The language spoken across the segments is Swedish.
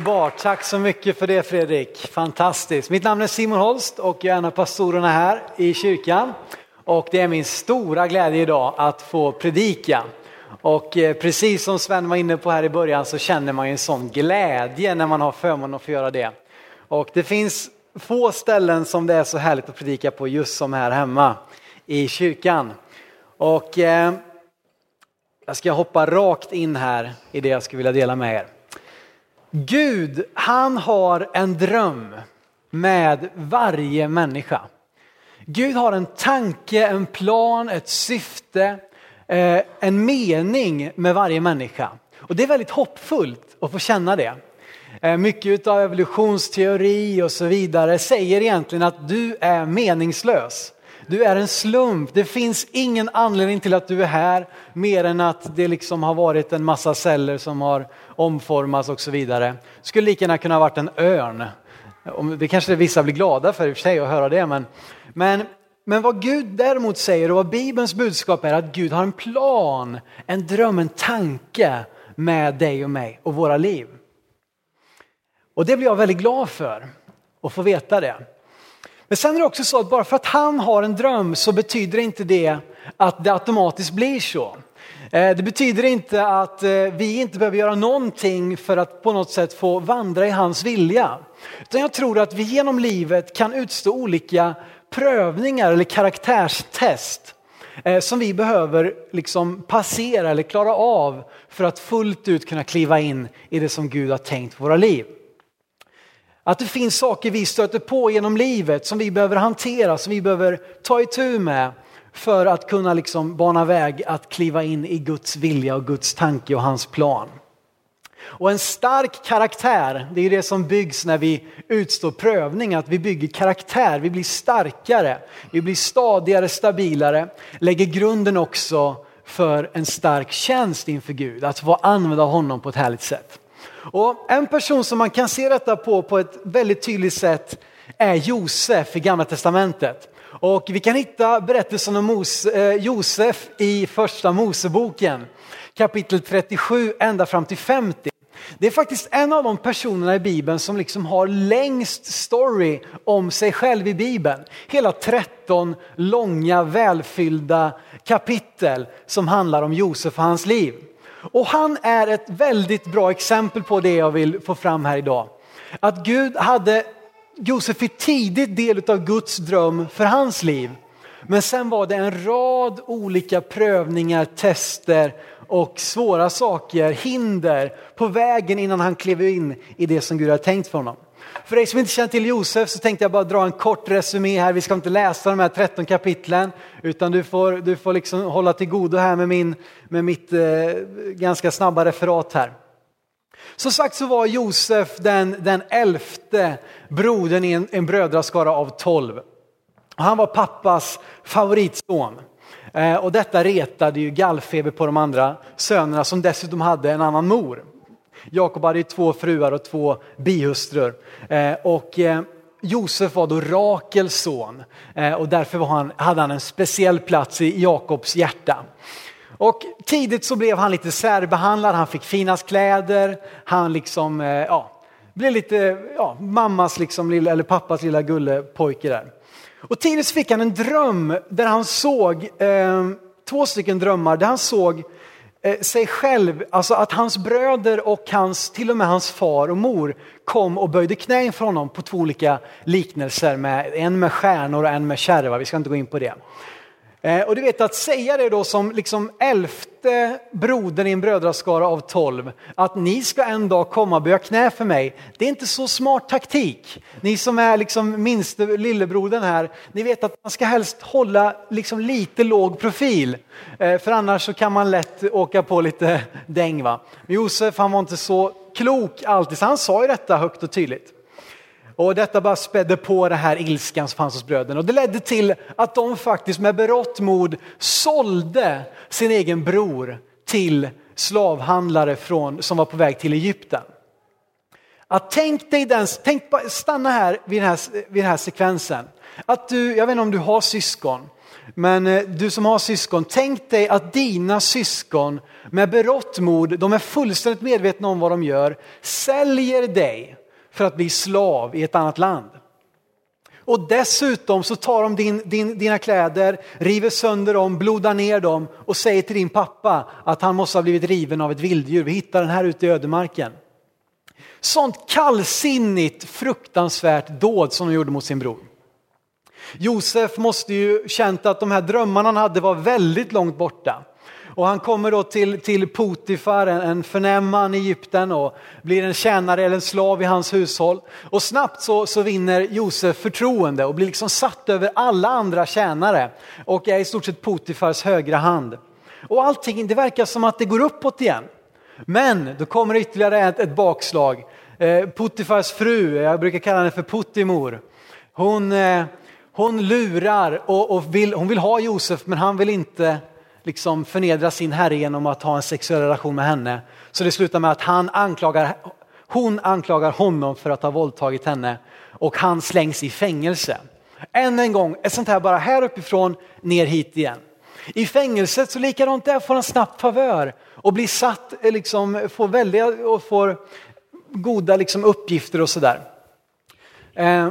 Underbart, tack så mycket för det Fredrik. Fantastiskt. Mitt namn är Simon Holst och jag är en av pastorerna här i kyrkan. Och det är min stora glädje idag att få predika. Och eh, precis som Sven var inne på här i början så känner man ju en sån glädje när man har förmånen att få göra det. Och det finns få ställen som det är så härligt att predika på just som här hemma i kyrkan. Och eh, jag ska hoppa rakt in här i det jag skulle vilja dela med er. Gud, han har en dröm med varje människa. Gud har en tanke, en plan, ett syfte, eh, en mening med varje människa. Och det är väldigt hoppfullt att få känna det. Eh, mycket av evolutionsteori och så vidare säger egentligen att du är meningslös. Du är en slump. Det finns ingen anledning till att du är här mer än att det liksom har varit en massa celler som har omformats och så vidare. Skulle lika gärna kunna ha varit en örn. Det kanske vissa blir glada för i och för sig att höra det. Men, men, men vad Gud däremot säger och vad Bibelns budskap är att Gud har en plan, en dröm, en tanke med dig och mig och våra liv. Och det blir jag väldigt glad för att få veta det. Men sen är det också så att bara för att han har en dröm så betyder inte det att det automatiskt blir så. Eh, det betyder inte att eh, vi inte behöver göra någonting för att på något sätt få vandra i hans vilja. Utan jag tror att vi genom livet kan utstå olika prövningar eller karaktärstest eh, som vi behöver liksom passera eller klara av för att fullt ut kunna kliva in i det som Gud har tänkt för våra liv. Att det finns saker vi stöter på genom livet som vi behöver hantera, som vi behöver ta itu med för att kunna liksom bana väg att kliva in i Guds vilja och Guds tanke och hans plan. Och en stark karaktär, det är det som byggs när vi utstår prövning, att vi bygger karaktär, vi blir starkare, vi blir stadigare, stabilare, lägger grunden också för en stark tjänst inför Gud, att få använda honom på ett härligt sätt. Och en person som man kan se detta på på ett väldigt tydligt sätt är Josef i Gamla Testamentet. Och vi kan hitta berättelsen om eh, Josef i första Moseboken, kapitel 37 ända fram till 50. Det är faktiskt en av de personerna i Bibeln som liksom har längst story om sig själv i Bibeln. Hela 13 långa välfyllda kapitel som handlar om Josef och hans liv. Och han är ett väldigt bra exempel på det jag vill få fram här idag. Att Gud hade Josef fick tidigt del av Guds dröm för hans liv. Men sen var det en rad olika prövningar, tester och svåra saker, hinder på vägen innan han klev in i det som Gud hade tänkt för honom. För dig som inte känner till Josef så tänkte jag bara dra en kort resumé här. Vi ska inte läsa de här 13 kapitlen utan du får, du får liksom hålla till godo här med, min, med mitt eh, ganska snabba referat här. Som sagt så var Josef den, den elfte brodern i en, en brödraskara av tolv. Han var pappas favoritson. Eh, och detta retade ju gallfeber på de andra sönerna som dessutom hade en annan mor. Jakob hade ju två fruar och två bihustrur. Eh, och eh, Josef var då Rakels son eh, och därför var han, hade han en speciell plats i Jakobs hjärta. Och tidigt så blev han lite särbehandlad, han fick finast kläder, han liksom, ja, blev lite ja, mammas liksom, eller pappas lilla gullepojke där. Och tidigt fick han en dröm där han såg, eh, två stycken drömmar, där han såg eh, Eh, sig själv, alltså att hans bröder och hans, till och med hans far och mor kom och böjde knä inför honom på två olika liknelser, med, en med stjärnor och en med kärva, vi ska inte gå in på det. Eh, och du vet att säga det då som liksom elfte brodern i en brödraskara av tolv, att ni ska en dag komma och böja knä för mig. Det är inte så smart taktik. Ni som är liksom minste lillebrodern här, ni vet att man ska helst hålla liksom lite låg profil. Eh, för annars så kan man lätt åka på lite däng. Va? Josef han var inte så klok alltid, så han sa ju detta högt och tydligt. Och detta bara spädde på det här ilskan som fanns hos bröderna. Och det ledde till att de faktiskt med berått mod sålde sin egen bror till slavhandlare från, som var på väg till Egypten. Att tänk dig den, tänk, stanna här vid den här, vid den här sekvensen. Att du, jag vet inte om du har syskon, men eh, du som har syskon, tänk dig att dina syskon med berått mod, de är fullständigt medvetna om vad de gör, säljer dig för att bli slav i ett annat land. Och dessutom så tar de din, din, dina kläder, river sönder dem, blodar ner dem och säger till din pappa att han måste ha blivit riven av ett vilddjur. Vi hittar den här ute i ödemarken. Sånt kallsinnigt, fruktansvärt dåd som de gjorde mot sin bror. Josef måste ju känt att de här drömmarna han hade var väldigt långt borta. Och han kommer då till, till Potifar, en, en förnäm man i Egypten och blir en tjänare eller en slav i hans hushåll. Och snabbt så, så vinner Josef förtroende och blir liksom satt över alla andra tjänare och är i stort sett Potifars högra hand. Och allting, det verkar som att det går uppåt igen. Men då kommer ytterligare ett, ett bakslag. Eh, Potifars fru, jag brukar kalla henne för Putimor, hon, eh, hon lurar och, och vill, hon vill ha Josef men han vill inte liksom förnedra sin herre genom att ha en sexuell relation med henne. Så det slutar med att han anklagar, hon anklagar honom för att ha våldtagit henne och han slängs i fängelse. Än en gång, ett sånt här bara här uppifrån ner hit igen. I fängelset så likadant där får han snabbt favör och blir satt, eh, liksom, får välja och får goda liksom, uppgifter och sådär. Eh,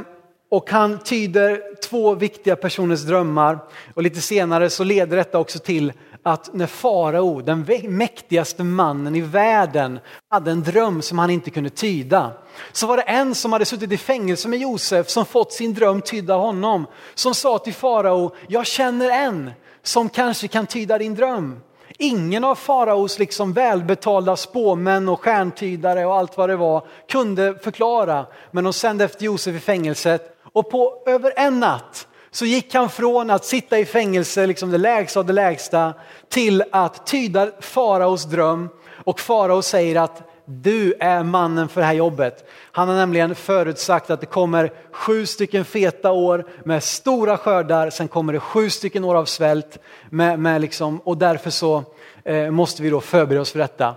och han tyder två viktiga personers drömmar och lite senare så leder detta också till att när farao, den mäktigaste mannen i världen, hade en dröm som han inte kunde tyda. Så var det en som hade suttit i fängelse med Josef som fått sin dröm tydd av honom. Som sa till farao, jag känner en som kanske kan tyda din dröm. Ingen av faraos liksom välbetalda spåmän och stjärntydare och allt vad det var kunde förklara. Men de sände efter Josef i fängelset och på över en natt så gick han från att sitta i fängelse, liksom det lägsta av det lägsta, till att tyda faraos dröm. Och farao säger att du är mannen för det här jobbet. Han har nämligen förutsagt att det kommer sju stycken feta år med stora skördar, sen kommer det sju stycken år av svält. Med, med liksom, och därför så eh, måste vi då förbereda oss för detta.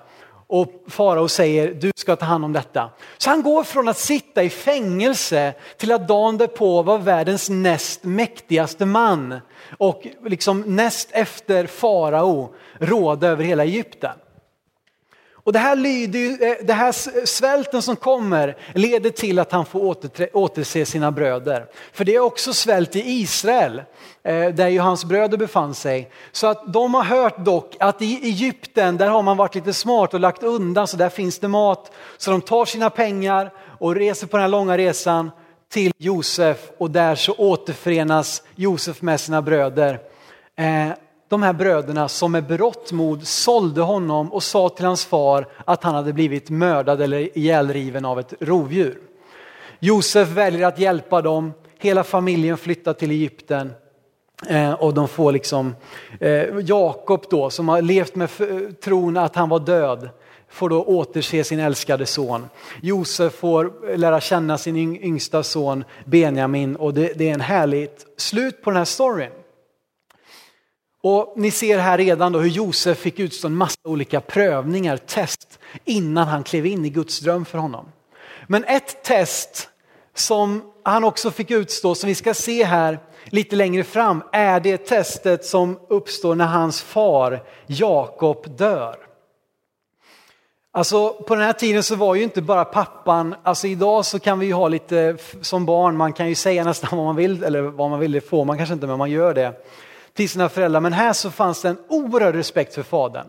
Och farao säger du ska ta hand om detta. Så han går från att sitta i fängelse till att dagen därpå vara världens näst mäktigaste man och liksom näst efter farao råda över hela Egypten. Och det här, lyder, eh, det här svälten som kommer leder till att han får återse sina bröder. För det är också svält i Israel, eh, där ju hans bröder befann sig. Så att de har hört dock att i Egypten, där har man varit lite smart och lagt undan, så där finns det mat. Så de tar sina pengar och reser på den här långa resan till Josef och där så återförenas Josef med sina bröder. Eh, de här bröderna som med berått mod sålde honom och sa till hans far att han hade blivit mördad eller ihjälriven av ett rovdjur. Josef väljer att hjälpa dem, hela familjen flyttar till Egypten eh, och de får liksom eh, Jakob då som har levt med tron att han var död får då återse sin älskade son. Josef får lära känna sin yngsta son Benjamin och det, det är en härligt slut på den här storyn. Och ni ser här redan då hur Josef fick utstå en massa olika prövningar, test, innan han klev in i Guds dröm för honom. Men ett test som han också fick utstå, som vi ska se här lite längre fram, är det testet som uppstår när hans far Jakob dör. Alltså på den här tiden så var ju inte bara pappan, alltså idag så kan vi ju ha lite som barn, man kan ju säga nästan vad man vill, eller vad man vill, det får man kanske inte, men man gör det till sina föräldrar. Men här så fanns det en oerhörd respekt för fadern.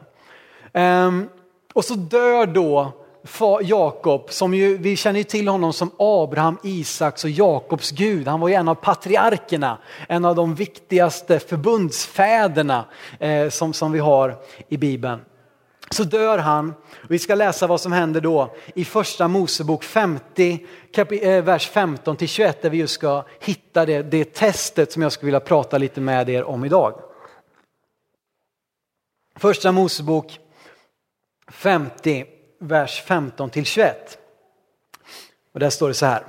Ehm, och så dör då Jakob, som ju, vi känner ju till honom som Abraham, Isaks och Jakobs Gud. Han var ju en av patriarkerna, en av de viktigaste förbundsfäderna eh, som, som vi har i Bibeln så dör han. Vi ska läsa vad som händer då i första Mosebok 50, eh, vers 15 till 21 där vi just ska hitta det, det testet som jag skulle vilja prata lite med er om idag. Första Mosebok 50, vers 15 till 21. Och där står det så här.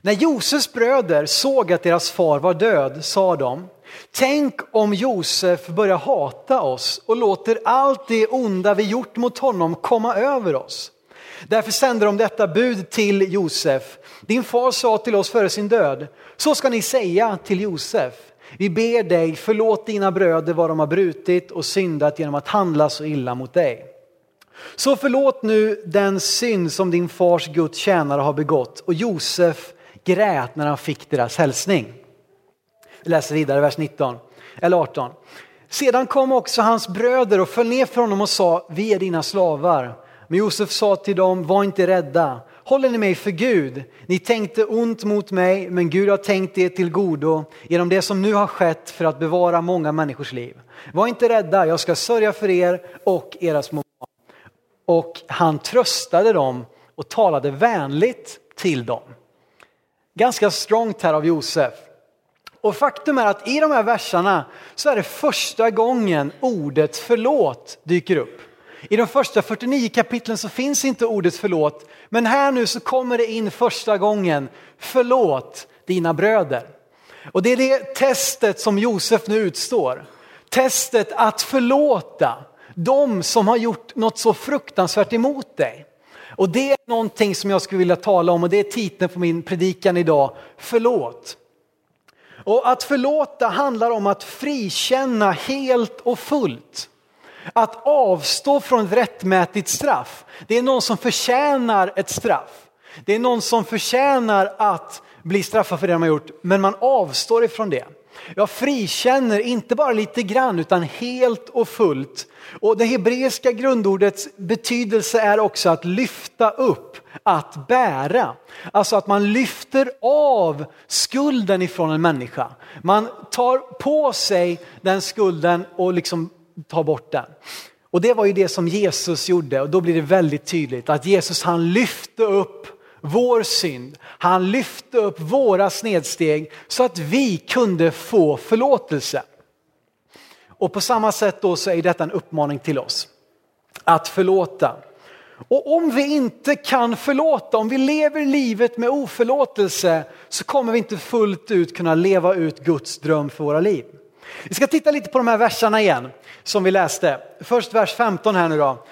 När Josefs bröder såg att deras far var död sa de Tänk om Josef börjar hata oss och låter allt det onda vi gjort mot honom komma över oss. Därför sände de detta bud till Josef. Din far sa till oss före sin död, så ska ni säga till Josef. Vi ber dig, förlåt dina bröder vad de har brutit och syndat genom att handla så illa mot dig. Så förlåt nu den synd som din fars Guds tjänare har begått. Och Josef grät när han fick deras hälsning. Vi läser vidare, vers 19 eller 18. Sedan kom också hans bröder och föll ner för honom och sa, vi är dina slavar. Men Josef sa till dem, var inte rädda. Håller ni mig för Gud? Ni tänkte ont mot mig, men Gud har tänkt er till godo genom det som nu har skett för att bevara många människors liv. Var inte rädda, jag ska sörja för er och era små barn. Och han tröstade dem och talade vänligt till dem. Ganska strongt här av Josef. Och faktum är att i de här verserna så är det första gången ordet förlåt dyker upp. I de första 49 kapitlen så finns inte ordet förlåt, men här nu så kommer det in första gången, förlåt dina bröder. Och det är det testet som Josef nu utstår. Testet att förlåta de som har gjort något så fruktansvärt emot dig. Och det är någonting som jag skulle vilja tala om och det är titeln på min predikan idag, förlåt. Och att förlåta handlar om att frikänna helt och fullt. Att avstå från ett rättmätigt straff. Det är någon som förtjänar ett straff. Det är någon som förtjänar att bli straffad för det de har gjort, men man avstår ifrån det. Jag frikänner inte bara lite grann utan helt och fullt. Och det hebreiska grundordets betydelse är också att lyfta upp, att bära. Alltså att man lyfter av skulden ifrån en människa. Man tar på sig den skulden och liksom tar bort den. Och det var ju det som Jesus gjorde och då blir det väldigt tydligt att Jesus han lyfte upp vår synd. Han lyfte upp våra snedsteg så att vi kunde få förlåtelse. Och på samma sätt då så är detta en uppmaning till oss. Att förlåta. Och om vi inte kan förlåta, om vi lever livet med oförlåtelse så kommer vi inte fullt ut kunna leva ut Guds dröm för våra liv. Vi ska titta lite på de här verserna igen som vi läste. Först vers 15 här nu då.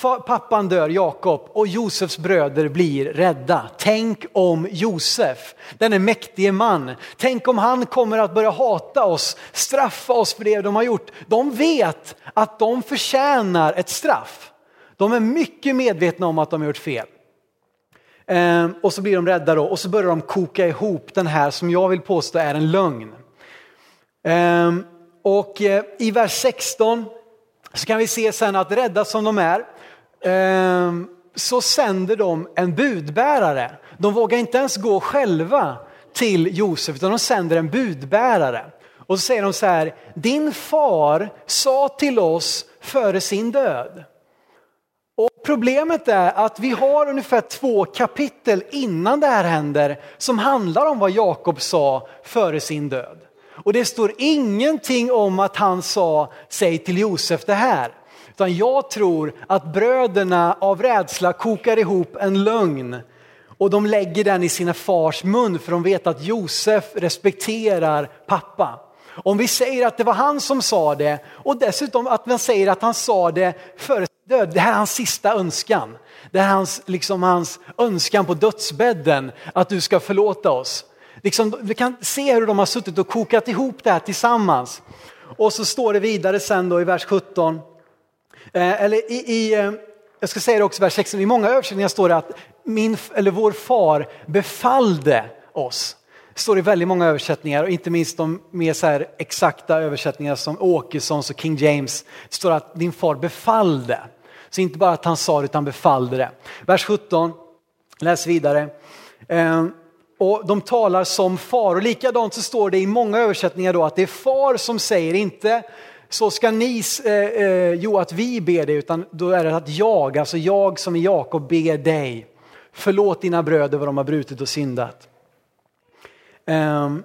Pappan dör, Jakob, och Josefs bröder blir rädda. Tänk om Josef, denne mäktige man. Tänk om han kommer att börja hata oss, straffa oss för det de har gjort. De vet att de förtjänar ett straff. De är mycket medvetna om att de har gjort fel. Ehm, och så blir de rädda då och så börjar de koka ihop den här som jag vill påstå är en lögn. Ehm, och eh, i vers 16 så kan vi se sen att rädda som de är Ehm, så sänder de en budbärare. De vågar inte ens gå själva till Josef utan de sänder en budbärare. Och så säger de så här, din far sa till oss före sin död. Och Problemet är att vi har ungefär två kapitel innan det här händer som handlar om vad Jakob sa före sin död. Och det står ingenting om att han sa, säg till Josef det här. Utan jag tror att bröderna av rädsla kokar ihop en lögn och de lägger den i sina fars mun för de vet att Josef respekterar pappa. Om vi säger att det var han som sa det och dessutom att man säger att han sa det före sin död, det här är hans sista önskan. Det är hans, liksom hans önskan på dödsbädden att du ska förlåta oss. Liksom, vi kan se hur de har suttit och kokat ihop det här tillsammans. Och så står det vidare sen då i vers 17 Eh, eller i, i, eh, jag ska säga det också vers 16, i många översättningar står det att min, eller vår far befallde oss. Det står i väldigt många översättningar och inte minst de mer så här exakta översättningar som Åkessons och King James. Det står att din far befallde. Så inte bara att han sa det utan befallde det. Vers 17, läs vidare. Eh, och de talar som far och likadant så står det i många översättningar då att det är far som säger, inte så ska ni, eh, eh, jo att vi ber dig, utan då är det att jag, alltså jag som är Jakob ber dig. Förlåt dina bröder vad de har brutit och syndat. Um,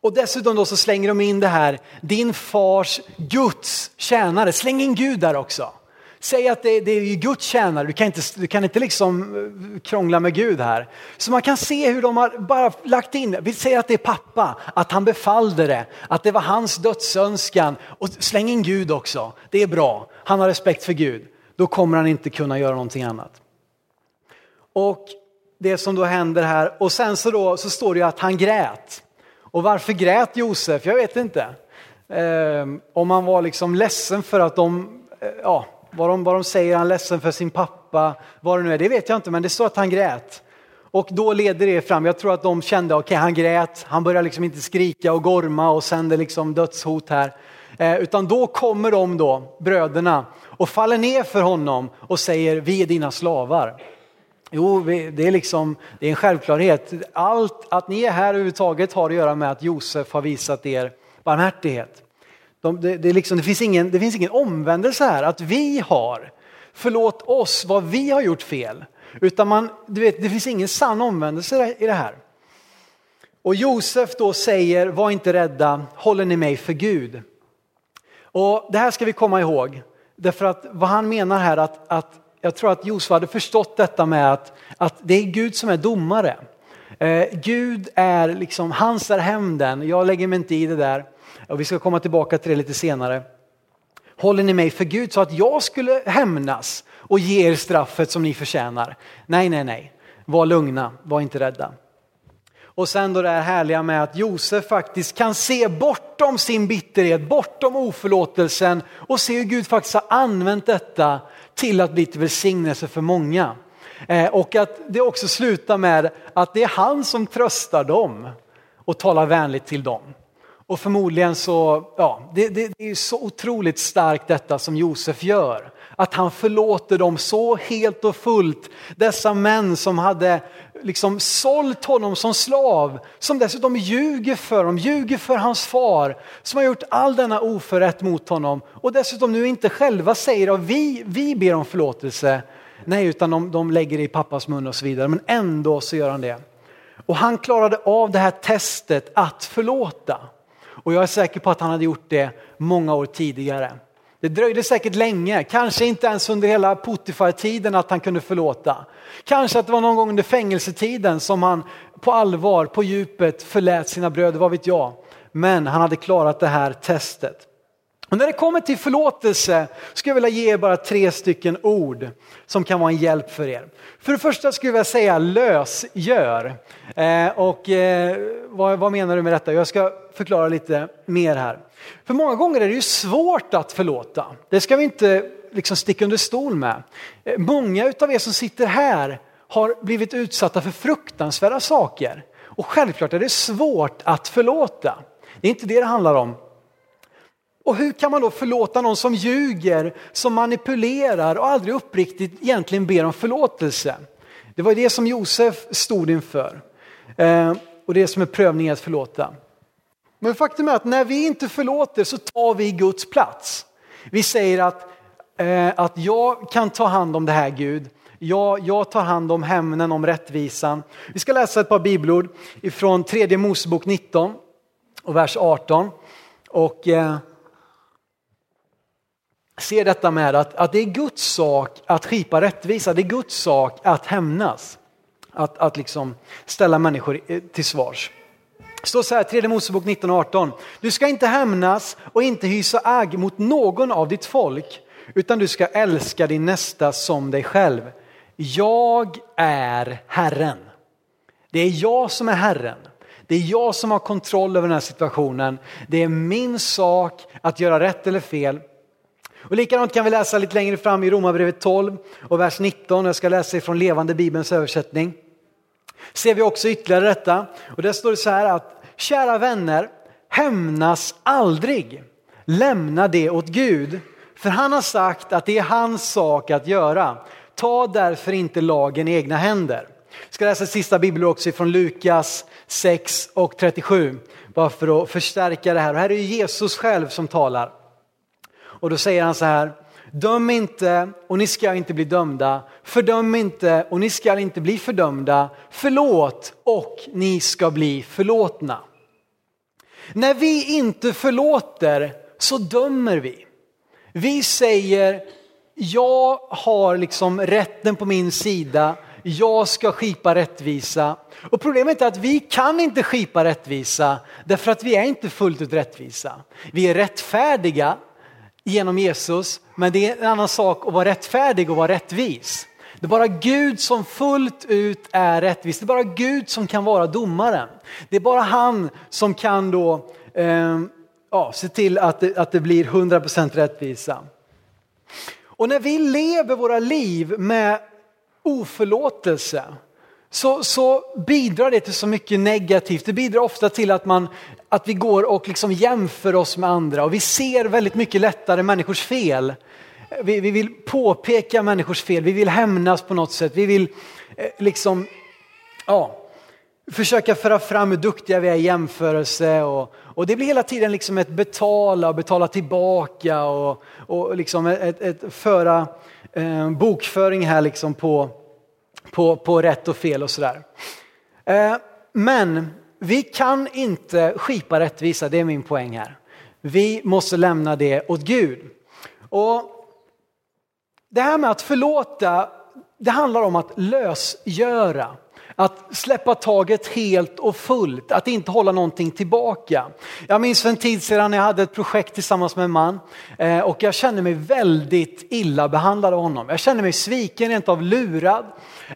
och dessutom då så slänger de in det här, din fars Guds tjänare, släng in Gud där också. Säg att det, det är Guds tjänare, du kan, inte, du kan inte liksom eh, krångla med Gud här. Så man kan se hur de har bara lagt in, vi säger att det är pappa, att han befallde det, att det var hans dödsönskan. Och släng in Gud också, det är bra, han har respekt för Gud. Då kommer han inte kunna göra någonting annat. Och det som då händer här, och sen så, då, så står det ju att han grät. Och varför grät Josef? Jag vet inte. Eh, om han var liksom ledsen för att de, eh, ja, vad de, vad de säger, han är ledsen för sin pappa, vad det nu är, det vet jag inte, men det står att han grät. Och då leder det fram, jag tror att de kände, okej okay, han grät, han började liksom inte skrika och gorma och sände liksom dödshot här. Eh, utan då kommer de då, bröderna, och faller ner för honom och säger, vi är dina slavar. Jo, det är liksom, det är en självklarhet. Allt, att ni är här överhuvudtaget har att göra med att Josef har visat er barmhärtighet. De, det, det, liksom, det, finns ingen, det finns ingen omvändelse här, att vi har, förlåt oss vad vi har gjort fel. Utan man, du vet, det finns ingen sann omvändelse i det här. Och Josef då säger, var inte rädda, håller ni mig för Gud? Och det här ska vi komma ihåg, därför att vad han menar här att, att jag tror att Josef hade förstått detta med att, att det är Gud som är domare. Eh, Gud är liksom, hans är hämnden, jag lägger mig inte i det där. Och vi ska komma tillbaka till det lite senare. Håller ni mig för Gud så att jag skulle hämnas och ge er straffet som ni förtjänar? Nej, nej, nej. Var lugna, var inte rädda. Och sen då det här härliga med att Josef faktiskt kan se bortom sin bitterhet, bortom oförlåtelsen och se hur Gud faktiskt har använt detta till att bli till välsignelse för många. Eh, och att det också slutar med att det är han som tröstar dem och talar vänligt till dem. Och förmodligen så, ja, det, det, det är så otroligt starkt detta som Josef gör. Att han förlåter dem så helt och fullt. Dessa män som hade liksom sålt honom som slav, som dessutom ljuger för honom, ljuger för hans far, som har gjort all denna oförrätt mot honom och dessutom nu inte själva säger att vi, vi ber om förlåtelse. Nej, utan de, de lägger det i pappas mun och så vidare, men ändå så gör han det. Och han klarade av det här testet att förlåta. Och jag är säker på att han hade gjort det många år tidigare. Det dröjde säkert länge, kanske inte ens under hela Potifar-tiden att han kunde förlåta. Kanske att det var någon gång under fängelsetiden som han på allvar, på djupet förlät sina bröder, vad vet jag. Men han hade klarat det här testet. Och när det kommer till förlåtelse skulle jag vilja ge er bara tre stycken ord som kan vara en hjälp för er. För det första skulle jag vilja säga lösgör. Eh, och eh, vad, vad, menar du med detta? Jag ska förklara lite mer här. För många gånger är det ju svårt att förlåta. Det ska vi inte liksom sticka under stol med. Eh, många av er som sitter här har blivit utsatta för fruktansvärda saker. Och självklart är det svårt att förlåta. Det är inte det det handlar om. Och hur kan man då förlåta någon som ljuger, som manipulerar och aldrig uppriktigt egentligen ber om förlåtelse? Det var det som Josef stod inför. Eh, och det som är prövningen att förlåta. Men faktum är att när vi inte förlåter så tar vi Guds plats. Vi säger att, eh, att jag kan ta hand om det här Gud. Jag, jag tar hand om hämnden, om rättvisan. Vi ska läsa ett par bibelord ifrån tredje Mosebok 19 och vers 18. Och eh, ser detta med att, att det är Guds sak att skipa rättvisa, det är Guds sak att hämnas. Att, att liksom ställa människor eh, till svars. Det står så här, tredje Mosebok 19.18. Du ska inte hämnas och inte hysa agg mot någon av ditt folk, utan du ska älska din nästa som dig själv. Jag är Herren. Det är jag som är Herren. Det är jag som har kontroll över den här situationen. Det är min sak att göra rätt eller fel. Och likadant kan vi läsa lite längre fram i Romarbrevet 12 och vers 19. Jag ska läsa ifrån levande bibelns översättning. Ser vi också ytterligare detta och där står det så här att kära vänner, hämnas aldrig. Lämna det åt Gud, för han har sagt att det är hans sak att göra. Ta därför inte lagen i egna händer. Jag ska läsa sista bibeln också från Lukas 6 och 37, bara för att förstärka det här. Och här är Jesus själv som talar. Och då säger han så här, döm inte och ni ska inte bli dömda, fördöm inte och ni ska inte bli fördömda, förlåt och ni ska bli förlåtna. När vi inte förlåter så dömer vi. Vi säger, jag har liksom rätten på min sida, jag ska skipa rättvisa. Och problemet är att vi kan inte skipa rättvisa därför att vi är inte fullt ut rättvisa. Vi är rättfärdiga genom Jesus, men det är en annan sak att vara rättfärdig och vara rättvis. Det är bara Gud som fullt ut är rättvis. Det är bara Gud som kan vara domaren. Det är bara han som kan då eh, ja, se till att det, att det blir 100% rättvisa. Och när vi lever våra liv med oförlåtelse så, så bidrar det till så mycket negativt. Det bidrar ofta till att, man, att vi går och liksom jämför oss med andra och vi ser väldigt mycket lättare människors fel. Vi, vi vill påpeka människors fel, vi vill hämnas på något sätt, vi vill eh, liksom, ja, försöka föra fram hur duktiga vi är i jämförelse och, och det blir hela tiden liksom ett betala och betala tillbaka och, och liksom ett, ett föra eh, bokföring här liksom på, på, på rätt och fel och sådär. Eh, men vi kan inte skipa rättvisa, det är min poäng här. Vi måste lämna det åt Gud. Och det här med att förlåta, det handlar om att lösgöra. Att släppa taget helt och fullt, att inte hålla någonting tillbaka. Jag minns för en tid sedan när jag hade ett projekt tillsammans med en man eh, och jag kände mig väldigt illa behandlad av honom. Jag kände mig sviken, rent av lurad.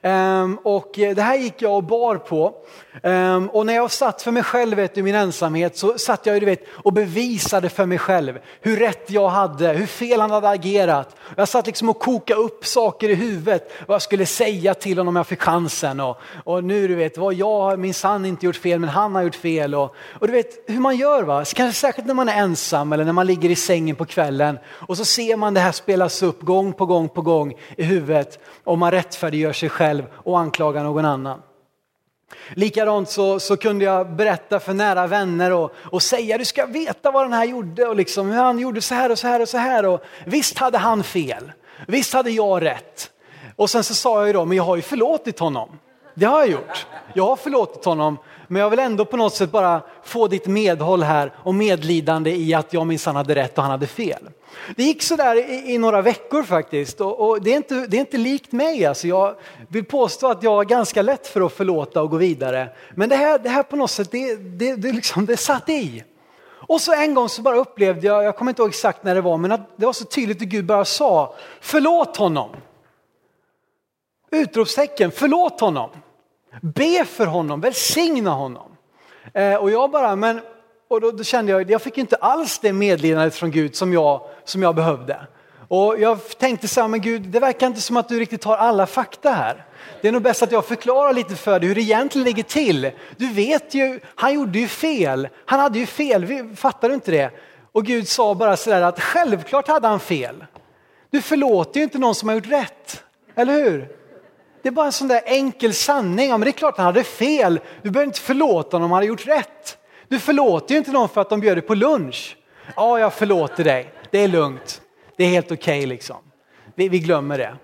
Ehm, och eh, det här gick jag och bar på. Ehm, och när jag satt för mig själv vet, i min ensamhet så satt jag du vet, och bevisade för mig själv hur rätt jag hade, hur fel han hade agerat. Jag satt liksom och kokade upp saker i huvudet, vad jag skulle säga till honom om jag fick chansen. Och, och nu du vet, vad jag har minsann inte gjort fel men han har gjort fel. Och, och du vet hur man gör va, kanske särskilt när man är ensam eller när man ligger i sängen på kvällen och så ser man det här spelas upp gång på gång på gång i huvudet och man rättfärdiggör sig själv och anklagar någon annan. Likadant så, så kunde jag berätta för nära vänner och, och säga du ska veta vad den här gjorde och liksom, hur han gjorde så här och så här och så här. Och visst hade han fel, visst hade jag rätt. Och sen så sa jag ju då, men jag har ju förlåtit honom. Det har jag gjort. Jag har förlåtit honom, men jag vill ändå på något sätt bara få ditt medhåll här och medlidande i att jag minsann hade rätt och han hade fel. Det gick sådär i, i några veckor faktiskt och, och, det, är inte, det är inte likt mig. Alltså jag vill påstå att jag är ganska lätt för att förlåta och gå vidare. Men det här, det här på något sätt, det, det, det, liksom, det satt i. Och så en gång så bara upplevde jag, jag kommer inte ihåg exakt när det var, men att det var så tydligt att Gud bara sa, förlåt honom. Utropstecken, förlåt honom. Be för honom, välsigna honom. Eh, och jag bara, men, och då, då, kände jag, jag fick inte alls det medlidandet från Gud som jag, som jag behövde. Och jag tänkte så här, men Gud, det verkar inte som att du riktigt har alla fakta här. Det är nog bäst att jag förklarar lite för dig hur det egentligen ligger till. Du vet ju, han gjorde ju fel. Han hade ju fel, fattar du inte det? Och Gud sa bara sådär att självklart hade han fel. Du förlåter ju inte någon som har gjort rätt, eller hur? Det är bara en sån där enkel sanning. Ja, men det är klart han hade fel. Du behöver inte förlåta honom om han hade gjort rätt. Du förlåter ju inte någon för att de bjöd dig på lunch. Ja, jag förlåter dig. Det är lugnt. Det är helt okej okay, liksom. Vi, vi, glömmer det.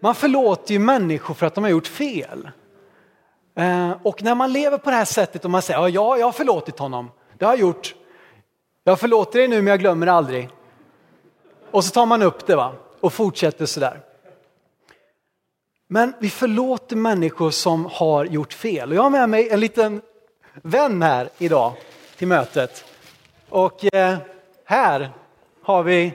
Man förlåter ju människor för att de har gjort fel. Eh, och när man lever på det här sättet och man säger ja, jag har förlåtit honom. Det har jag gjort. Jag förlåter dig nu men jag glömmer det aldrig. Och så tar man upp det va? och fortsätter sådär. Men vi förlåter människor som har gjort fel. Och jag har med mig en liten vän här idag till mötet. Och eh, här har vi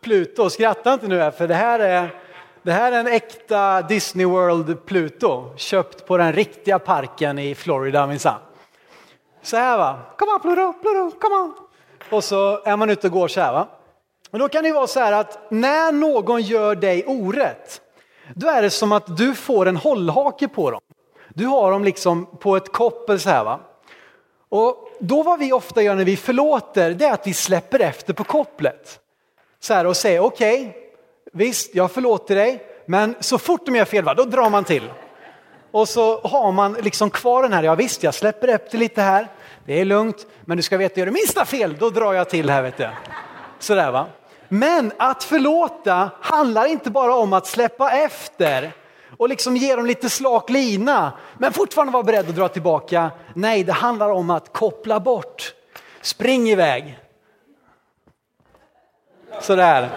Pluto. Skratta inte nu här, för det här är, det här är en äkta Disney World Pluto. Köpt på den riktiga parken i Florida minsann. Så här va, come on Pluto, Pluto, come on. Och så är man ute och går så här va. Och då kan det vara så här att när någon gör dig orätt då är det som att du får en hållhake på dem. Du har dem liksom på ett koppel så här va. Och då vad vi ofta gör när vi förlåter, det är att vi släpper efter på kopplet. Så här och säger okej, okay, visst jag förlåter dig, men så fort de gör fel, va, då drar man till. Och så har man liksom kvar den här, ja visst jag släpper efter lite här, det är lugnt, men du ska veta, gör du minsta fel, då drar jag till här vet du. Sådär va. Men att förlåta handlar inte bara om att släppa efter och liksom ge dem lite slak lina, men fortfarande vara beredd att dra tillbaka. Nej, det handlar om att koppla bort. Spring iväg. Sådär.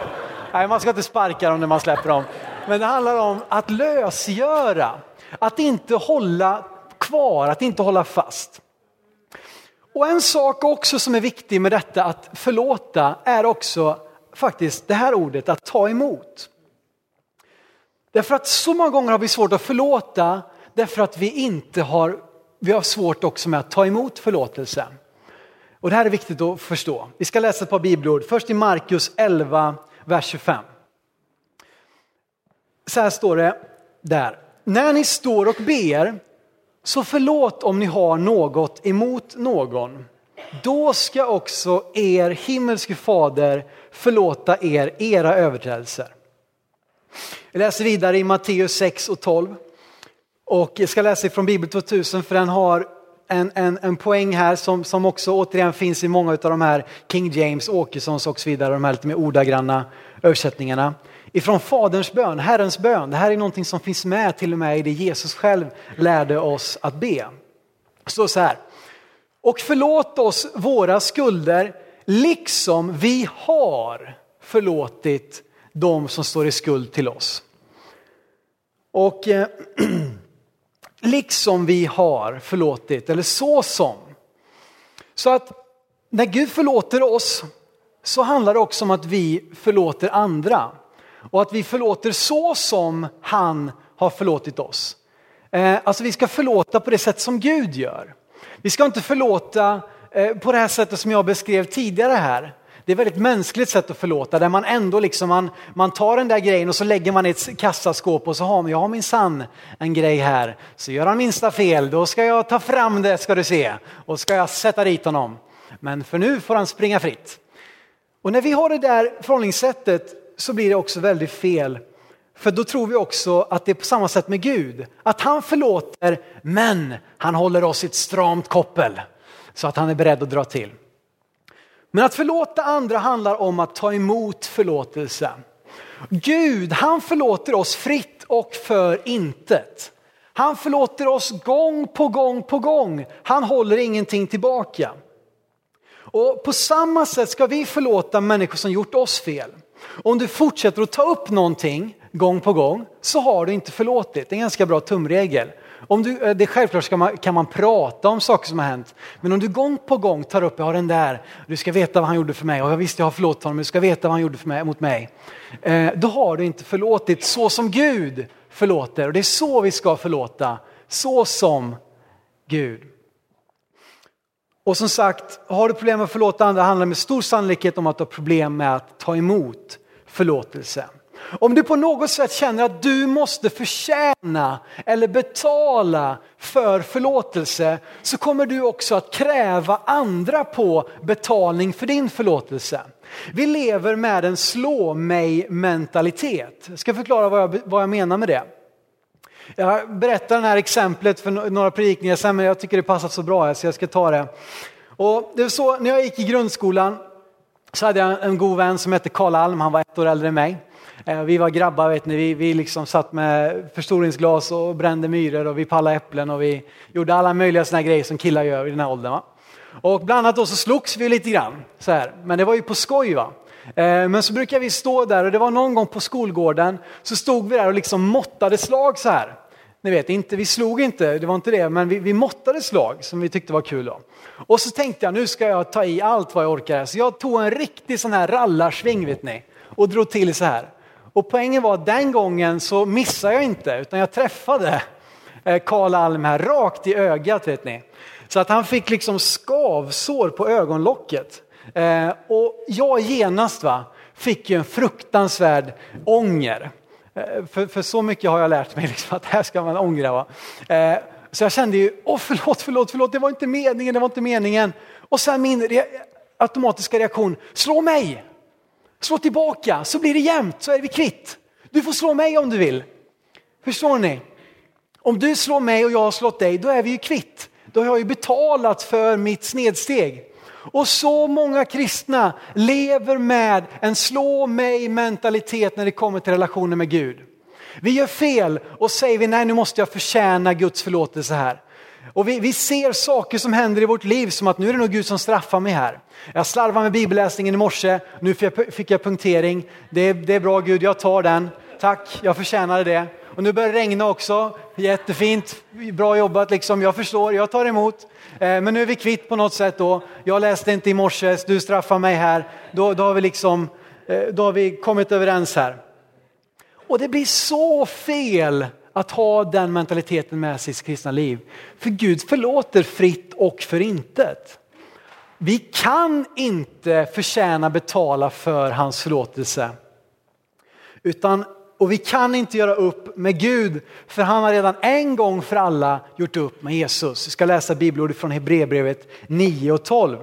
Nej, man ska inte sparka dem när man släpper dem. Men det handlar om att lösgöra, att inte hålla kvar, att inte hålla fast. Och en sak också som är viktig med detta att förlåta är också faktiskt det här ordet att ta emot. Därför att så många gånger har vi svårt att förlåta därför att vi inte har, vi har svårt också med att ta emot förlåtelse. Och det här är viktigt att förstå. Vi ska läsa ett par bibelord. Först i Markus 11, vers 25. Så här står det där. När ni står och ber, så förlåt om ni har något emot någon. Då ska också er himmelske fader förlåta er era överträdelser. Vi läser vidare i Matteus 6 och 12. Och jag ska läsa från Bibel 2000 för den har en, en, en poäng här som, som också återigen finns i många av de här King James, Åkessons och så vidare, de här lite mer ordagranna översättningarna. Ifrån Faderns bön, Herrens bön. Det här är någonting som finns med till och med i det Jesus själv lärde oss att be. Det står så här. Och förlåt oss våra skulder liksom vi har förlåtit de som står i skuld till oss. Och eh, liksom vi har förlåtit, eller så som. Så att när Gud förlåter oss så handlar det också om att vi förlåter andra. Och att vi förlåter så som han har förlåtit oss. Eh, alltså vi ska förlåta på det sätt som Gud gör. Vi ska inte förlåta eh, på det här sättet som jag beskrev tidigare här. Det är ett väldigt mänskligt sätt att förlåta där man ändå liksom man, man tar den där grejen och så lägger man i ett kassaskåp och så har man, jag har min sann en grej här. Så gör han minsta fel, då ska jag ta fram det ska du se och ska jag sätta dit honom. Men för nu får han springa fritt. Och när vi har det där förhållningssättet så blir det också väldigt fel. För då tror vi också att det är på samma sätt med Gud. Att han förlåter men han håller oss i ett stramt koppel så att han är beredd att dra till. Men att förlåta andra handlar om att ta emot förlåtelse. Gud, han förlåter oss fritt och för intet. Han förlåter oss gång på gång på gång. Han håller ingenting tillbaka. Och på samma sätt ska vi förlåta människor som gjort oss fel. Om du fortsätter att ta upp någonting gång på gång så har du inte förlåtit. Det är en ganska bra tumregel. Om du, eh, det självklart man, kan man prata om saker som har hänt. Men om du gång på gång tar upp, jag har den där, du ska veta vad han gjorde för mig och jag visste jag har förlåtit honom, du ska veta vad han gjorde för mig, mot mig. Eh, då har du inte förlåtit så som Gud förlåter och det är så vi ska förlåta. Så som Gud. Och som sagt, har du problem med att förlåta andra handlar det med stor sannolikhet om att du har problem med att ta emot förlåtelse. Om du på något sätt känner att du måste förtjäna eller betala för förlåtelse så kommer du också att kräva andra på betalning för din förlåtelse. Vi lever med en slå mig mentalitet. Jag ska förklara vad jag, vad jag menar med det. Jag berättar det här exemplet för några predikningar sen men jag tycker det passar så bra här så jag ska ta det. Och det var så, när jag gick i grundskolan så hade jag en god vän som hette Karl Alm, han var ett år äldre än mig. Eh, vi var grabbar, vet ni. Vi, vi liksom satt med förstoringsglas och brände myror och vi pallade äpplen och vi gjorde alla möjliga såna grejer som killar gör i den här åldern. Va? Och bland annat då så slogs vi lite grann, så här. men det var ju på skoj. Va? Eh, men så brukar vi stå där och det var någon gång på skolgården så stod vi där och liksom måttade slag så här. Ni vet, inte, vi slog inte, det var inte det, men vi, vi måttade slag som vi tyckte var kul. Då. Och så tänkte jag, nu ska jag ta i allt vad jag orkar. Så jag tog en riktig sån här rallarsving, vet ni, och drog till så här. Och poängen var att den gången så missade jag inte utan jag träffade eh, Karl Alm här rakt i ögat vet ni. Så att han fick liksom skavsår på ögonlocket. Eh, och jag genast va, fick ju en fruktansvärd ånger. Eh, för, för så mycket har jag lärt mig, liksom, att här ska man ångra. Va? Så jag kände ju, åh förlåt, förlåt, förlåt, det var inte meningen, det var inte meningen. Och sen min re automatiska reaktion, slå mig! Slå tillbaka så blir det jämnt, så är vi kvitt. Du får slå mig om du vill. Förstår ni? Om du slår mig och jag har slått dig, då är vi ju kvitt. Då har jag ju betalat för mitt snedsteg. Och så många kristna lever med en slå mig mentalitet när det kommer till relationen med Gud. Vi gör fel och säger vi nej nu måste jag förtjäna Guds förlåtelse här. Och vi, vi ser saker som händer i vårt liv som att nu är det nog Gud som straffar mig här. Jag slarvade med bibelläsningen i morse, nu fick jag, fick jag punktering. Det, det är bra Gud, jag tar den. Tack, jag förtjänade det. Och nu börjar det regna också, jättefint, bra jobbat liksom, jag förstår, jag tar emot. Eh, men nu är vi kvitt på något sätt då. Jag läste inte i morse, du straffar mig här. Då, då, har vi liksom, eh, då har vi kommit överens här. Och det blir så fel att ha den mentaliteten med sig i sitt kristna liv. För Gud förlåter fritt och för intet. Vi kan inte förtjäna betala för hans förlåtelse. Utan, och vi kan inte göra upp med Gud för han har redan en gång för alla gjort upp med Jesus. Vi ska läsa bibelordet från Hebreerbrevet 9 och 12.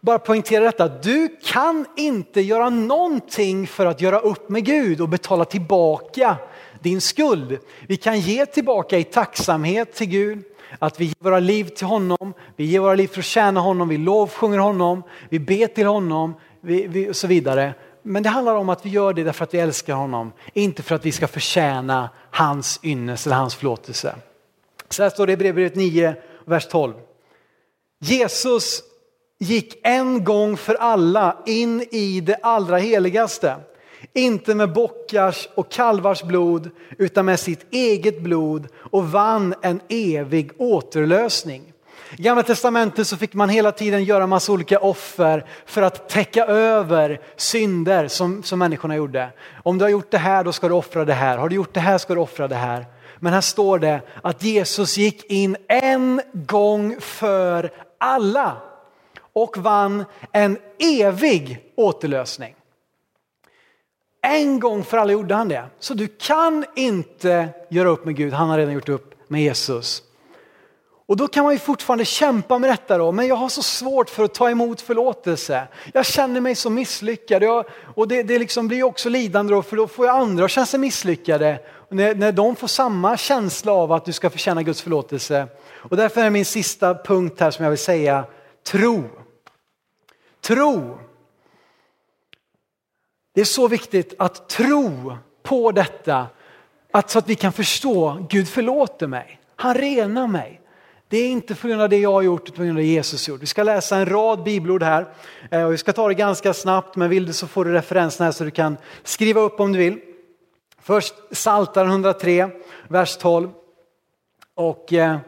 Bara poängtera detta, du kan inte göra någonting för att göra upp med Gud och betala tillbaka din skuld. Vi kan ge tillbaka i tacksamhet till Gud, att vi ger våra liv till honom, vi ger våra liv för att tjäna honom, vi lovsjunger honom, vi ber till honom vi, vi, och så vidare. Men det handlar om att vi gör det därför att vi älskar honom, inte för att vi ska förtjäna hans ynnest eller hans förlåtelse. Så här står det i Hebreerbrevet 9, vers 12. Jesus gick en gång för alla in i det allra heligaste. Inte med bockars och kalvars blod utan med sitt eget blod och vann en evig återlösning. I Gamla testamentet så fick man hela tiden göra massa olika offer för att täcka över synder som, som människorna gjorde. Om du har gjort det här då ska du offra det här, har du gjort det här ska du offra det här. Men här står det att Jesus gick in en gång för alla och vann en evig återlösning. En gång för alla gjorde han det. Så du kan inte göra upp med Gud, han har redan gjort upp med Jesus. Och då kan man ju fortfarande kämpa med detta då, men jag har så svårt för att ta emot förlåtelse. Jag känner mig så misslyckad jag, och det, det liksom blir också lidande då, för då får jag andra att känna sig misslyckade. När, när de får samma känsla av att du ska förtjäna Guds förlåtelse. Och därför är min sista punkt här som jag vill säga, tro. Tro. Det är så viktigt att tro på detta, att, så att vi kan förstå, Gud förlåter mig, han renar mig. Det är inte på grund av det jag har gjort, utan på grund av det Jesus gjort. Vi ska läsa en rad bibelord här eh, och vi ska ta det ganska snabbt, men vill du så får du referenserna här så du kan skriva upp om du vill. Först Psaltaren 103, vers 12. Och eh,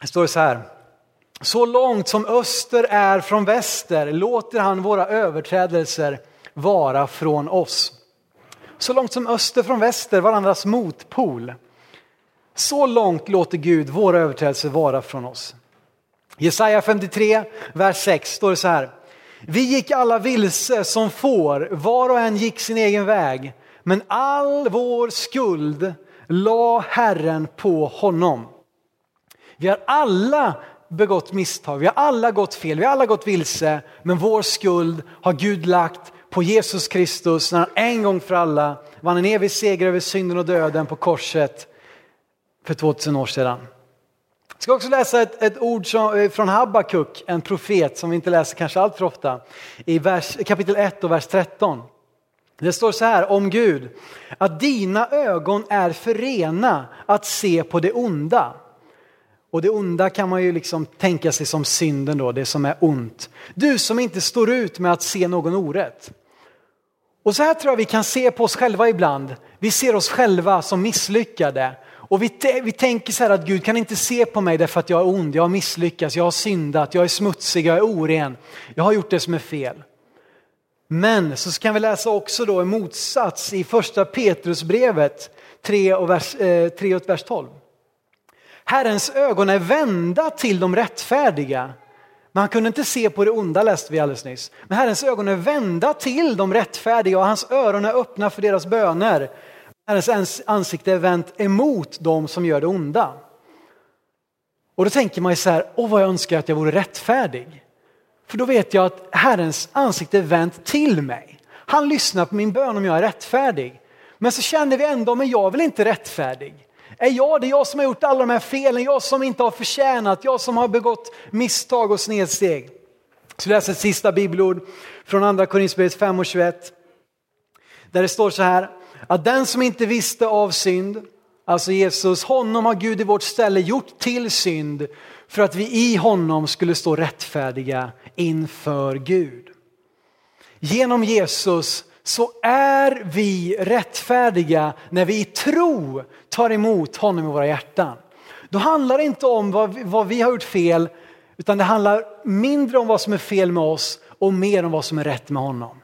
det står så här. Så långt som öster är från väster låter han våra överträdelser vara från oss. Så långt som öster från väster, varandras motpol. Så långt låter Gud våra överträdelser vara från oss. Jesaja 53, vers 6 står det så här. Vi gick alla vilse som får, var och en gick sin egen väg. Men all vår skuld la Herren på honom. Vi har alla begått misstag, vi har alla gått fel, vi har alla gått vilse. Men vår skuld har Gud lagt på Jesus Kristus när han en gång för alla vann en evig seger över synden och döden på korset för 2000 år sedan. Jag ska också läsa ett, ett ord som, eh, från Habakuk, en profet som vi inte läser kanske allt för ofta, i vers, kapitel 1 och vers 13. Det står så här om Gud, att dina ögon är förena att se på det onda. Och det onda kan man ju liksom tänka sig som synden då, det som är ont. Du som inte står ut med att se någon orätt. Och så här tror jag vi kan se på oss själva ibland. Vi ser oss själva som misslyckade och vi, vi tänker så här att Gud kan inte se på mig därför att jag är ond, jag har misslyckats, jag har syndat, jag är smutsig, jag är oren. Jag har gjort det som är fel. Men så kan vi läsa också då en motsats i första Petrusbrevet 3 och vers, eh, 3 och vers 12. Herrens ögon är vända till de rättfärdiga. Men han kunde inte se på det onda läste vi alldeles nyss. Men Herrens ögon är vända till de rättfärdiga och hans öron är öppna för deras böner. Herrens ansikte är vänt emot dem som gör det onda. Och då tänker man ju så här, åh vad jag önskar att jag vore rättfärdig. För då vet jag att Herrens ansikte är vänt till mig. Han lyssnar på min bön om jag är rättfärdig. Men så känner vi ändå, men jag vill inte rättfärdig. Är jag det? Jag som har gjort alla de här felen, jag som inte har förtjänat, jag som har begått misstag och snedsteg. Så läser ett sista bibelord från andra Korinthierbrevet 5 och 21. Där det står så här, att den som inte visste av synd, alltså Jesus, honom har Gud i vårt ställe gjort till synd för att vi i honom skulle stå rättfärdiga inför Gud. Genom Jesus så är vi rättfärdiga när vi i tro tar emot honom i våra hjärtan. Då handlar det inte om vad vi, vad vi har gjort fel, utan det handlar mindre om vad som är fel med oss och mer om vad som är rätt med honom.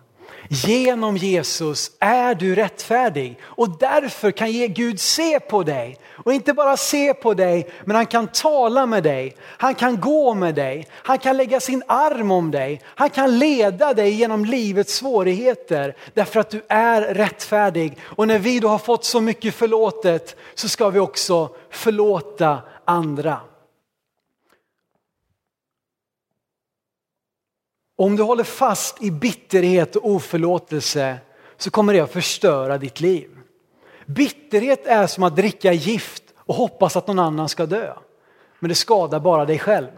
Genom Jesus är du rättfärdig och därför kan Gud se på dig. Och inte bara se på dig, men han kan tala med dig. Han kan gå med dig. Han kan lägga sin arm om dig. Han kan leda dig genom livets svårigheter därför att du är rättfärdig. Och när vi då har fått så mycket förlåtet så ska vi också förlåta andra. Om du håller fast i bitterhet och oförlåtelse så kommer det att förstöra ditt liv. Bitterhet är som att dricka gift och hoppas att någon annan ska dö. Men det skadar bara dig själv.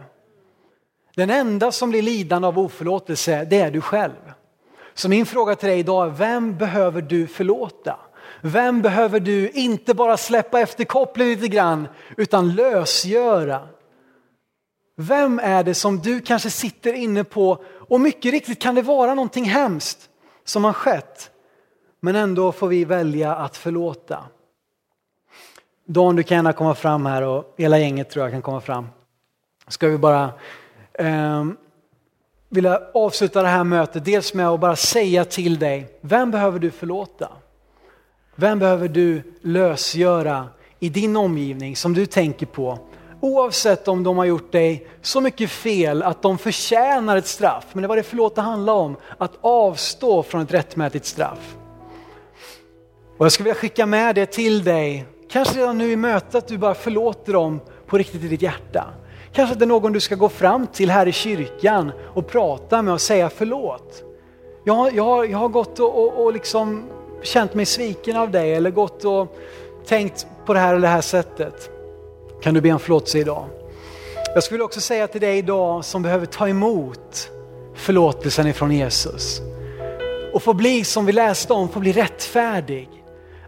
Den enda som blir lidande av oförlåtelse, det är du själv. Så min fråga till dig idag är, vem behöver du förlåta? Vem behöver du inte bara släppa efter kopplet lite grann, utan lösgöra? Vem är det som du kanske sitter inne på och mycket riktigt kan det vara någonting hemskt som har skett. Men ändå får vi välja att förlåta. Dan, du kan gärna komma fram här och hela gänget tror jag kan komma fram. Ska vi bara eh, vilja avsluta det här mötet dels med att bara säga till dig, vem behöver du förlåta? Vem behöver du lösgöra i din omgivning som du tänker på Oavsett om de har gjort dig så mycket fel att de förtjänar ett straff. Men det var det förlåta handlar om, att avstå från ett rättmätigt straff. Och jag skulle vilja skicka med det till dig, kanske redan nu i mötet att du bara förlåter dem på riktigt i ditt hjärta. Kanske att det är någon du ska gå fram till här i kyrkan och prata med och säga förlåt. Jag, jag, jag har gått och, och, och liksom känt mig sviken av dig eller gått och tänkt på det här eller det här sättet kan du be om förlåtelse idag. Jag skulle också säga till dig idag som behöver ta emot förlåtelsen ifrån Jesus och få bli som vi läste om, få bli rättfärdig.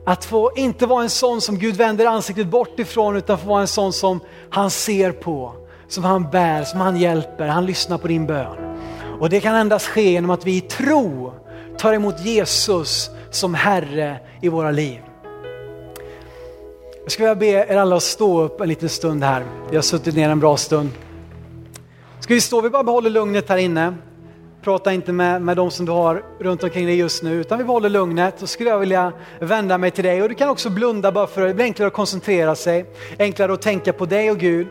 Att få inte vara en sån som Gud vänder ansiktet bort ifrån utan få vara en sån som han ser på, som han bär, som han hjälper, han lyssnar på din bön. Och det kan endast ske genom att vi i tro tar emot Jesus som Herre i våra liv. Jag skulle vilja be er alla att stå upp en liten stund här. Vi har suttit ner en bra stund. Ska vi stå, vi bara behåller lugnet här inne. Prata inte med, med de som du har runt omkring dig just nu, utan vi behåller lugnet. Och skulle jag vilja vända mig till dig. Och du kan också blunda bara för att det blir enklare att koncentrera sig. Enklare att tänka på dig och Gud.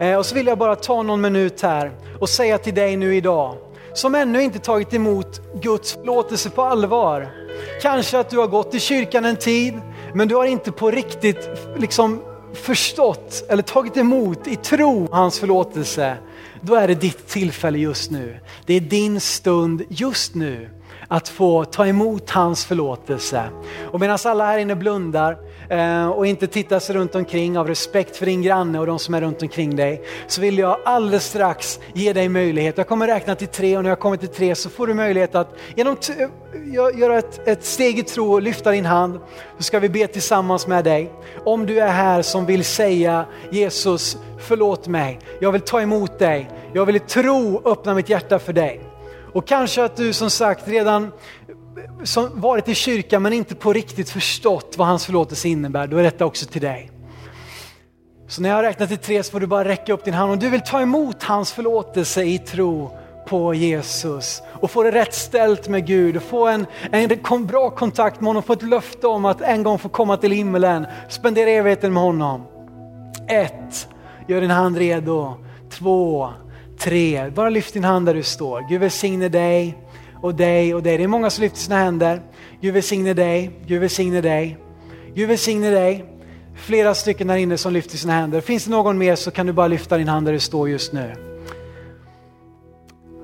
Eh, och så vill jag bara ta någon minut här och säga till dig nu idag, som ännu inte tagit emot Guds förlåtelse på allvar. Kanske att du har gått i kyrkan en tid, men du har inte på riktigt liksom förstått eller tagit emot i tro hans förlåtelse. Då är det ditt tillfälle just nu. Det är din stund just nu att få ta emot hans förlåtelse. Och medan alla här inne blundar Eh, och inte titta sig runt omkring av respekt för din granne och de som är runt omkring dig, så vill jag alldeles strax ge dig möjlighet. Jag kommer räkna till tre och när jag kommer till tre så får du möjlighet att genom göra ett, ett steg i tro och lyfta din hand. Så ska vi be tillsammans med dig. Om du är här som vill säga Jesus, förlåt mig. Jag vill ta emot dig. Jag vill i tro öppna mitt hjärta för dig. Och kanske att du som sagt redan som varit i kyrkan men inte på riktigt förstått vad hans förlåtelse innebär, då är detta också till dig. Så när jag har räknat till tre så får du bara räcka upp din hand om du vill ta emot hans förlåtelse i tro på Jesus och få det rätt ställt med Gud och få en, en bra kontakt med honom, få ett löfte om att en gång få komma till himmelen, spendera evigheten med honom. Ett, gör din hand redo. Två, tre, bara lyft din hand där du står. Gud välsigne dig och dig och dig. Det är många som lyfter sina händer. Gud välsigne dig, Gud välsigne dig. Gud välsigne dig. Flera stycken där inne som lyfter sina händer. Finns det någon mer så kan du bara lyfta din hand där du står just nu.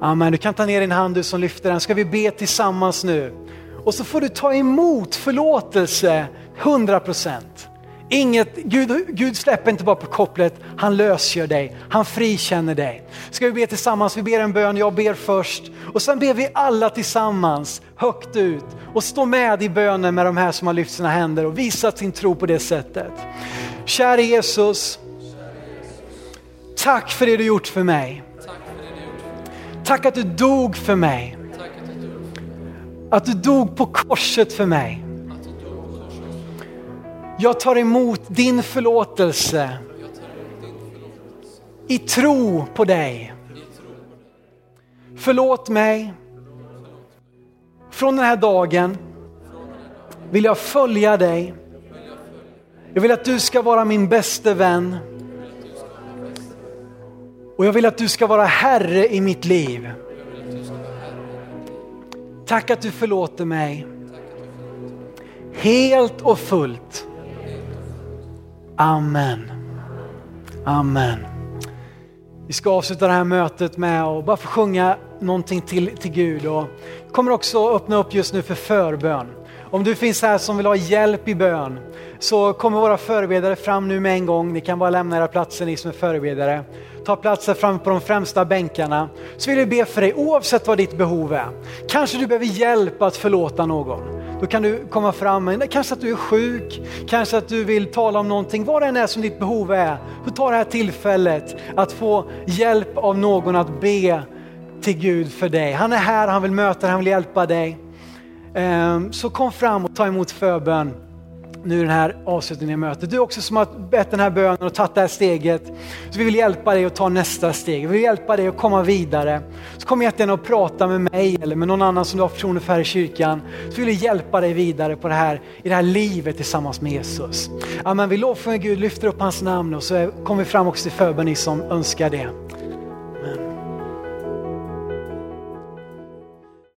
Amen, du kan ta ner din hand du som lyfter den. Ska vi be tillsammans nu? Och så får du ta emot förlåtelse 100 procent. Inget, Gud, Gud släpper inte bara på kopplet, han lösgör dig, han frikänner dig. Ska vi be tillsammans, vi ber en bön, jag ber först och sen ber vi alla tillsammans högt ut och stå med i bönen med de här som har lyft sina händer och visat sin tro på det sättet. Kära Jesus, tack för det du gjort för mig. Tack att du dog för mig. Att du dog på korset för mig. Jag tar emot din förlåtelse i tro på dig. Förlåt mig Från den här dagen vill jag följa dig. Jag vill att du ska vara min bäste vän. Och jag vill att du ska vara Herre i mitt liv. Tack att du förlåter mig. Helt och fullt. Amen. Amen. Vi ska avsluta det här mötet med att bara få sjunga någonting till, till Gud. Och jag kommer också öppna upp just nu för förbön. Om du finns här som vill ha hjälp i bön så kommer våra förebedjare fram nu med en gång. Ni kan bara lämna era platser ni som är förebedjare. Ta platser fram på de främsta bänkarna. Så vill vi be för dig oavsett vad ditt behov är. Kanske du behöver hjälp att förlåta någon. Då kan du komma fram, kanske att du är sjuk, kanske att du vill tala om någonting, vad det än är som ditt behov är. Så ta det här tillfället att få hjälp av någon att be till Gud för dig. Han är här, han vill möta dig, han vill hjälpa dig. Ehm, så kom fram och ta emot förbön nu den här avslutningen av mötet. Du också som har bett den här bönen och tagit det här steget. Så vi vill hjälpa dig att ta nästa steg. Vi vill hjälpa dig att komma vidare. Så kom jättegärna och prata med mig eller med någon annan som du har förtroende för här i kyrkan. Så vill vi hjälpa dig vidare på det här, i det här livet tillsammans med Jesus. Amen, vi lovsjunger Gud, lyfter upp hans namn och så kommer vi fram också till förbön ni som önskar det.